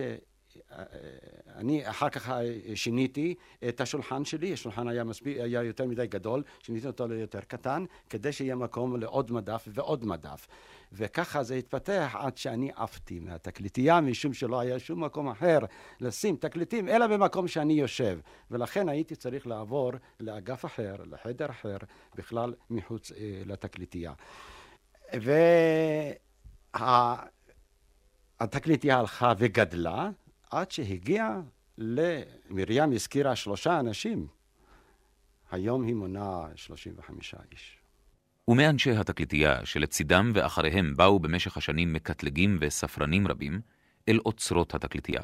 אני אחר כך שיניתי את השולחן שלי, השולחן היה, מספיק, היה יותר מדי גדול, שיניתי אותו ליותר קטן, כדי שיהיה מקום לעוד מדף ועוד מדף. וככה זה התפתח עד שאני עפתי מהתקליטייה, משום שלא היה שום מקום אחר לשים תקליטים, אלא במקום שאני יושב. ולכן הייתי צריך לעבור לאגף אחר, לחדר אחר, בכלל מחוץ אה, לתקליטייה. והתקליטייה הלכה וגדלה, עד שהגיע למרים הזכירה שלושה אנשים. היום היא מונה 35 איש. ומאנשי התקליטייה, שלצידם ואחריהם באו במשך השנים מקטלגים וספרנים רבים, אל אוצרות התקליטייה.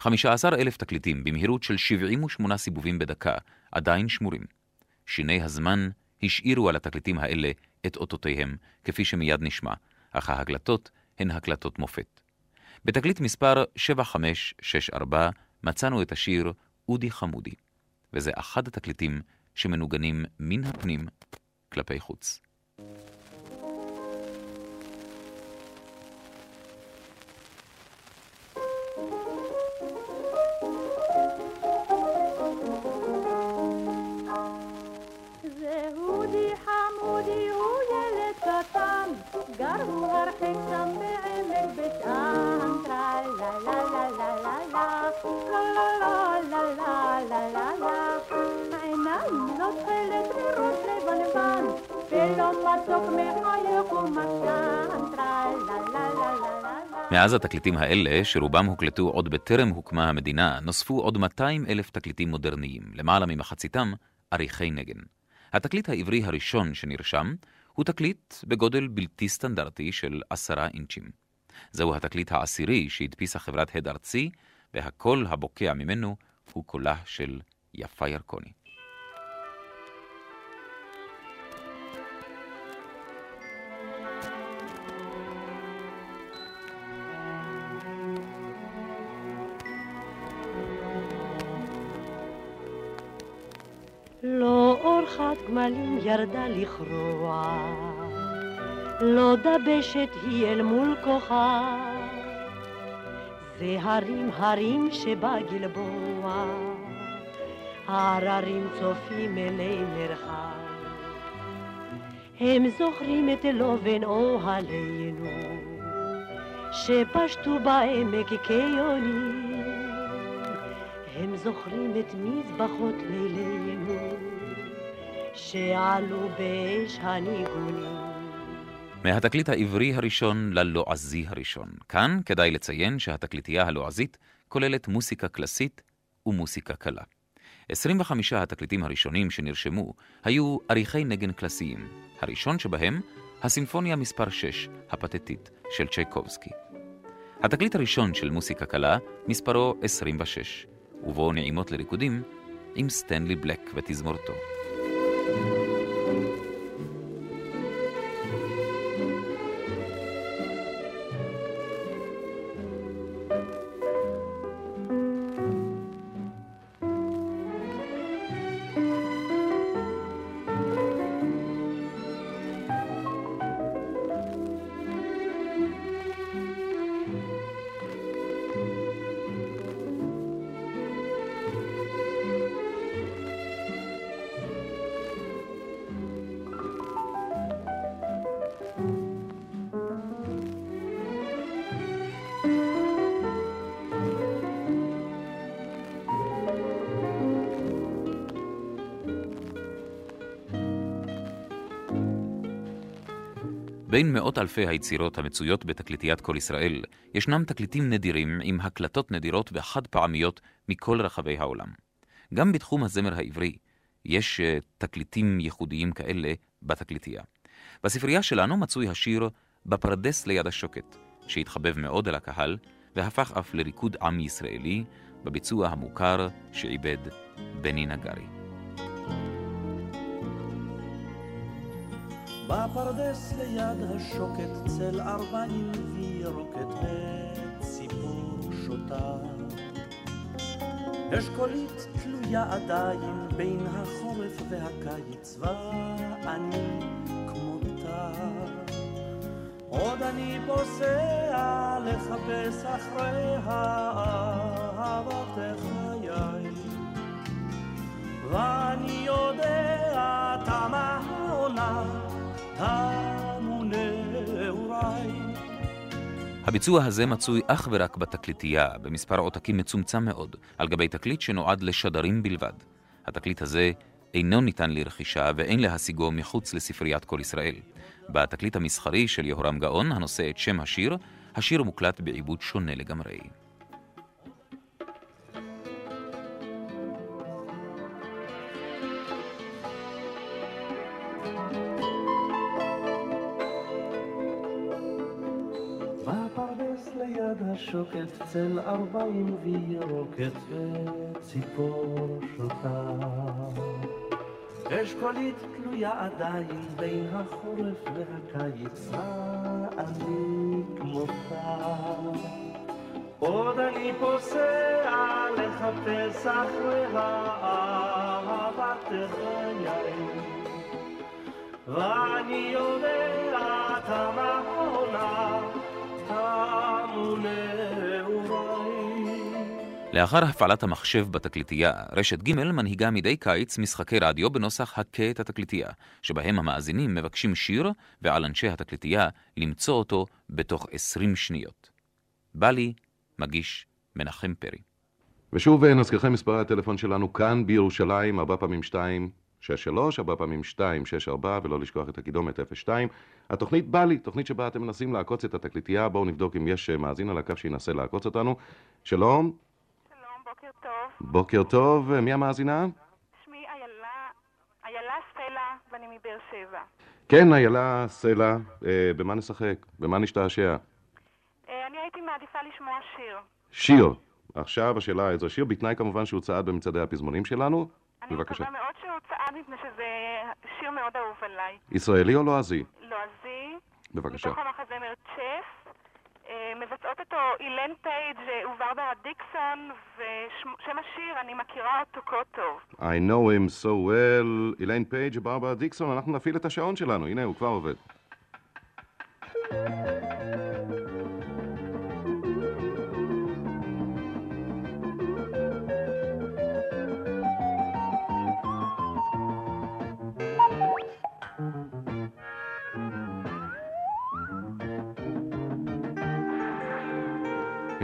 15 אלף תקליטים במהירות של 78 סיבובים בדקה עדיין שמורים. שיני הזמן השאירו על התקליטים האלה את אותותיהם, כפי שמיד נשמע, אך ההקלטות הן הקלטות מופת. בתקליט מספר 7564 מצאנו את השיר "אודי חמודי", וזה אחד התקליטים שמנוגנים מן הפנים כלפי חוץ. מאז התקליטים האלה, שרובם הוקלטו עוד בטרם הוקמה המדינה, נוספו עוד 200 אלף תקליטים מודרניים, למעלה ממחציתם עריכי נגן. התקליט העברי הראשון שנרשם הוא תקליט בגודל בלתי סטנדרטי של עשרה אינצ'ים. זהו התקליט העשירי שהדפיסה חברת הד ארצי, והקול הבוקע ממנו הוא קולה של יפה ירקוני. אחת גמלים ירדה לכרוע, לא דבשת היא אל מול כוחה, זה הרים הרים שבא גלבוע, הררים צופים אלי מרחב. הם זוכרים את לובן אוהלינו, שפשטו בעמק כיונים. הם זוכרים את מזבחות לילינו, שעלו באש הניגונים. מהתקליט העברי הראשון ללועזי הראשון. כאן כדאי לציין שהתקליטייה הלועזית כוללת מוסיקה קלאסית ומוסיקה קלה. 25 התקליטים הראשונים שנרשמו היו עריכי נגן קלאסיים. הראשון שבהם, הסימפוניה מספר 6, הפתטית, של צ'ייקובסקי. התקליט הראשון של מוסיקה קלה, מספרו 26, ובו נעימות לריקודים עם סטנלי בלק ותזמורתו. בין מאות אלפי היצירות המצויות בתקליטיית כל ישראל, ישנם תקליטים נדירים עם הקלטות נדירות וחד פעמיות מכל רחבי העולם. גם בתחום הזמר העברי יש uh, תקליטים ייחודיים כאלה בתקליטייה. בספרייה שלנו מצוי השיר "בפרדס ליד השוקת", שהתחבב מאוד על הקהל, והפך אף לריקוד עם ישראלי, בביצוע המוכר שעיבד בני נגרי. בפרדס ליד השוקת צל ארבעים וירוקת וציפור שותה. אשכולית תלויה עדיין בין החורף והקיץ ואני כמותה. עוד אני פוסע לחפש אחרי אהבת חיי ואני יודע הביצוע הזה מצוי אך ורק בתקליטייה, במספר עותקים מצומצם מאוד, על גבי תקליט שנועד לשדרים בלבד. התקליט הזה אינו ניתן לרכישה ואין להשיגו מחוץ לספריית כל ישראל. בתקליט המסחרי של יהורם גאון, הנושא את שם השיר, השיר מוקלט בעיבוד שונה לגמרי. שוקת צל ארבעים וירוקת וציפור שותה. אשכולית תלויה עדיין בין החורף והקיץ, אני כמותה. עוד אני פוסע לחפש אחרי אהבת חיי, ואני יודע כמה עונה לאחר הפעלת המחשב בתקליטייה, רשת ג' מנהיגה מדי קיץ משחקי רדיו בנוסח הכה את התקליטייה, שבהם המאזינים מבקשים שיר, ועל אנשי התקליטייה למצוא אותו בתוך 20 שניות. בא לי, מגיש מנחם פרי. ושוב נזכירכם מספרי הטלפון שלנו כאן בירושלים, ארבע פעמים שתיים, שש שלוש, ארבע פעמים שתיים, שש ארבע, ולא לשכוח את הקידומת אפס שתיים. התוכנית בא לי, תוכנית שבה אתם מנסים לעקוץ את התקליטייה, בואו נבדוק אם יש מאזין על הקו שינסה לעקוץ אותנו. שלום. בוקר טוב. בוקר טוב, מי המאזינה? שמי איילה, איילה סלע, ואני מבאר שבע. כן, איילה סלע, אה, במה נשחק? במה נשתעשע? אה, אני הייתי מעדיפה לשמוע שיר. שיר. עכשיו השאלה איזו שיר, בתנאי כמובן שהוא צעד במצעדי הפזמונים שלנו. אני בבקשה. מקווה מאוד שהוא צעד מפני שזה שיר מאוד אהוב עליי. ישראלי או לועזי? לועזי. בבקשה. מתוך המחזמר Chess, אה, מבצעות אותו איליין פייג' אה, וברברה דיקסון, ושם השיר, אני מכירה אותו כה טוב. I know him so well, איליין פייג' וברברה דיקסון, אנחנו נפעיל את השעון שלנו, הנה הוא כבר עובד.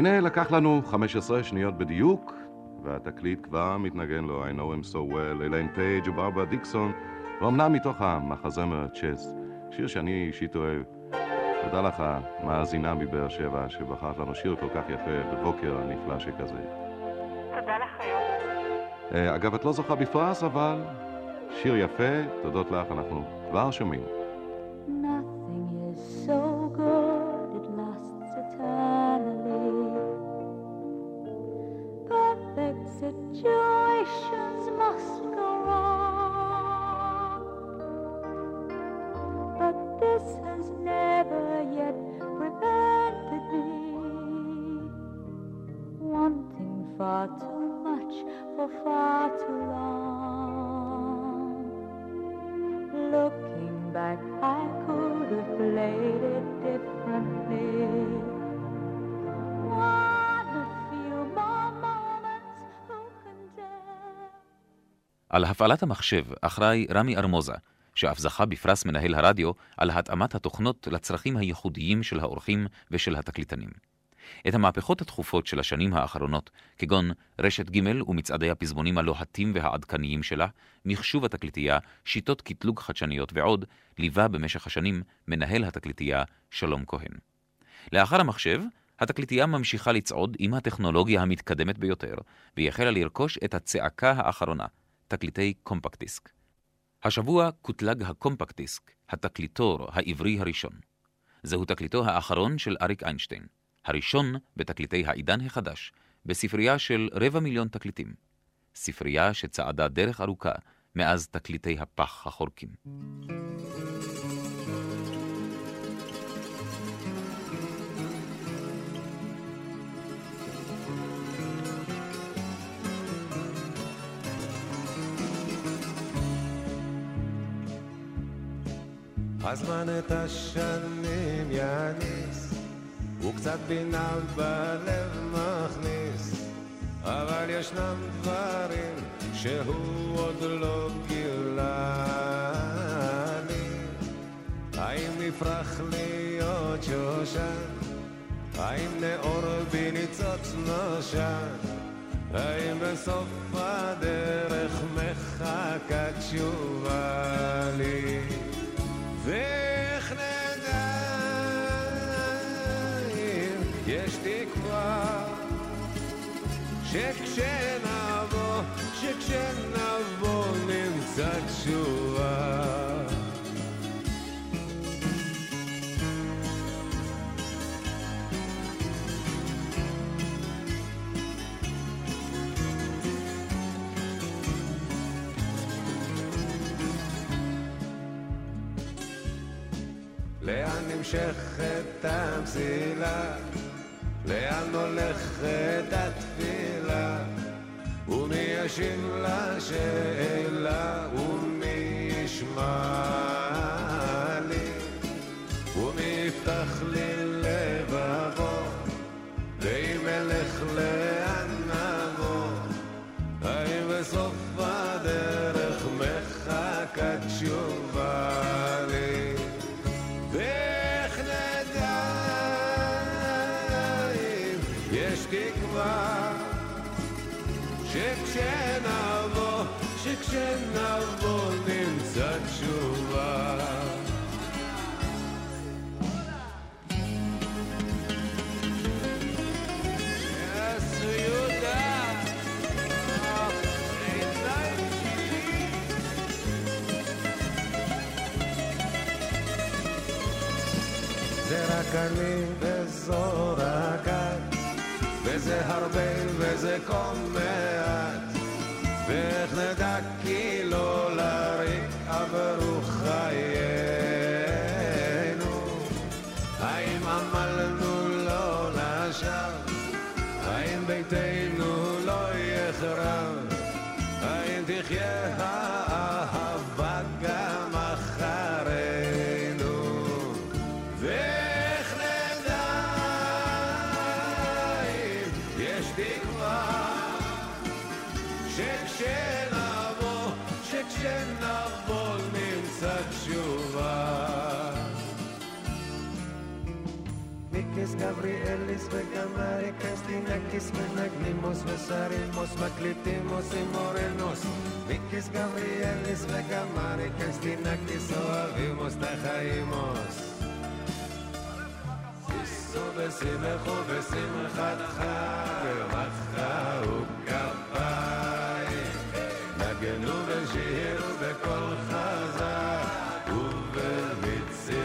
הנה לקח לנו 15 שניות בדיוק, והתקליט כבר מתנגן לו I know him so well, איליין פייג' וברברה דיקסון, ואומנם מתוך המחזמר Chess, שיר שאני אישית אוהב. תודה לך, מאזינה מבאר שבע, שבחרת לנו שיר כל כך יפה בבוקר נפלא שכזה. תודה לכם. אה, אגב, את לא זוכה בפרס, אבל שיר יפה, תודות לך, אנחנו כבר שומעים. Nothing situations must go wrong. But this has never yet prevented me wanting far too על הפעלת המחשב אחראי רמי ארמוזה, שאף זכה בפרס מנהל הרדיו על התאמת התוכנות לצרכים הייחודיים של האורחים ושל התקליטנים. את המהפכות התכופות של השנים האחרונות, כגון רשת ג' ומצעדי הפזמונים הלוהטים והעדכניים שלה, מחשוב התקליטייה, שיטות קטלוג חדשניות ועוד, ליווה במשך השנים מנהל התקליטייה שלום כהן. לאחר המחשב, התקליטייה ממשיכה לצעוד עם הטכנולוגיה המתקדמת ביותר, והיא החלה לרכוש את הצעקה האחרונה, תקליטי קומפקט דיסק. השבוע קוטלג הקומפקט דיסק, התקליטור העברי הראשון. זהו תקליטו האחרון של אריק איינשטיין, הראשון בתקליטי העידן החדש, בספרייה של רבע מיליון תקליטים. ספרייה שצעדה דרך ארוכה מאז תקליטי הפח החורקים. הזמן את השנים יניס, וקצת בינה בלב מכניס, אבל ישנם דברים שהוא עוד לא גילה לי. האם נפרח להיות שושן? האם נאור בניצוץ נושן? האם בסוף הדרך מחכה תשובה לי? ואיך נדע אם יש תקווה שכשנבוא, שכשנבוא נמצא תשובה נמשכת המסילה? לאן הולכת התפילה? ומי ישיב לשאלה? ומי ישמע קלים וזו רקת וזה הרבה וזה כל מעט. ואיך נדע כי לא לריק עברו חיינו? האם עמלנו לא נשב? האם ביתנו לא יחרב? האם תחיה מיקס גבריאליס וגם אריקס לינקיס מנגנימוס ושרימוס מקליטים עושים מורנוס מיקס גבריאליס וגם אריקס לינקיס אוהבימוס תחיימוס שישו ושמחו בשמחת חג ומחאו כפיים נגנו ושירו בקול חזק ובמצלתיים